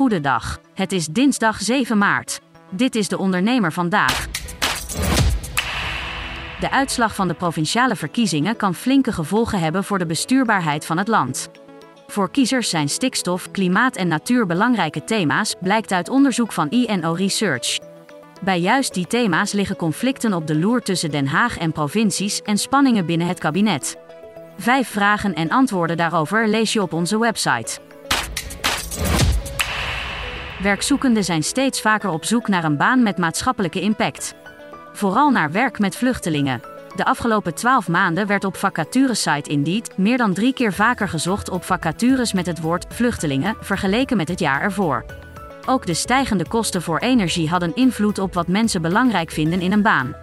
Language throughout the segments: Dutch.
Goedendag. Het is dinsdag 7 maart. Dit is de ondernemer vandaag. De uitslag van de provinciale verkiezingen kan flinke gevolgen hebben voor de bestuurbaarheid van het land. Voor kiezers zijn stikstof, klimaat en natuur belangrijke thema's, blijkt uit onderzoek van INO Research. Bij juist die thema's liggen conflicten op de loer tussen Den Haag en provincies en spanningen binnen het kabinet. Vijf vragen en antwoorden daarover lees je op onze website. Werkzoekenden zijn steeds vaker op zoek naar een baan met maatschappelijke impact. Vooral naar werk met vluchtelingen. De afgelopen 12 maanden werd op vacaturesite Indeed meer dan drie keer vaker gezocht op vacatures met het woord vluchtelingen vergeleken met het jaar ervoor. Ook de stijgende kosten voor energie hadden invloed op wat mensen belangrijk vinden in een baan.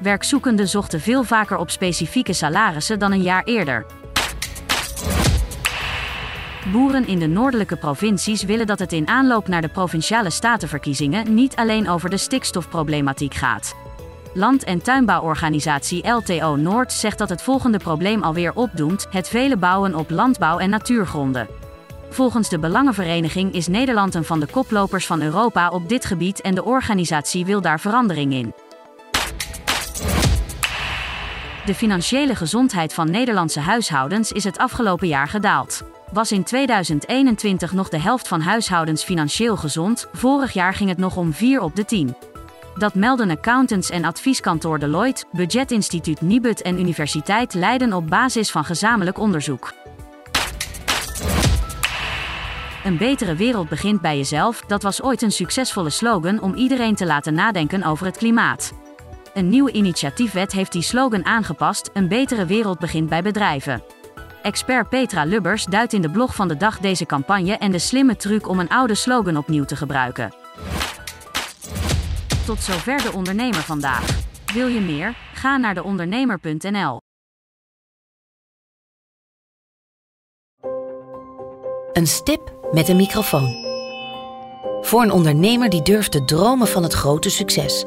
Werkzoekenden zochten veel vaker op specifieke salarissen dan een jaar eerder. Boeren in de noordelijke provincies willen dat het in aanloop naar de provinciale statenverkiezingen niet alleen over de stikstofproblematiek gaat. Land- en tuinbouworganisatie LTO Noord zegt dat het volgende probleem alweer opdoemt: het vele bouwen op landbouw- en natuurgronden. Volgens de Belangenvereniging is Nederland een van de koplopers van Europa op dit gebied en de organisatie wil daar verandering in. De financiële gezondheid van Nederlandse huishoudens is het afgelopen jaar gedaald. Was in 2021 nog de helft van huishoudens financieel gezond, vorig jaar ging het nog om 4 op de 10. Dat melden accountants en advieskantoor Deloitte, budgetinstituut Nibud en Universiteit Leiden op basis van gezamenlijk onderzoek. Een betere wereld begint bij jezelf, dat was ooit een succesvolle slogan om iedereen te laten nadenken over het klimaat. Een nieuwe initiatiefwet heeft die slogan aangepast: Een betere wereld begint bij bedrijven. Expert Petra Lubbers duidt in de blog van de dag deze campagne en de slimme truc om een oude slogan opnieuw te gebruiken. Tot zover de ondernemer vandaag. Wil je meer? Ga naar deondernemer.nl. Een stip met een microfoon. Voor een ondernemer die durft te dromen van het grote succes.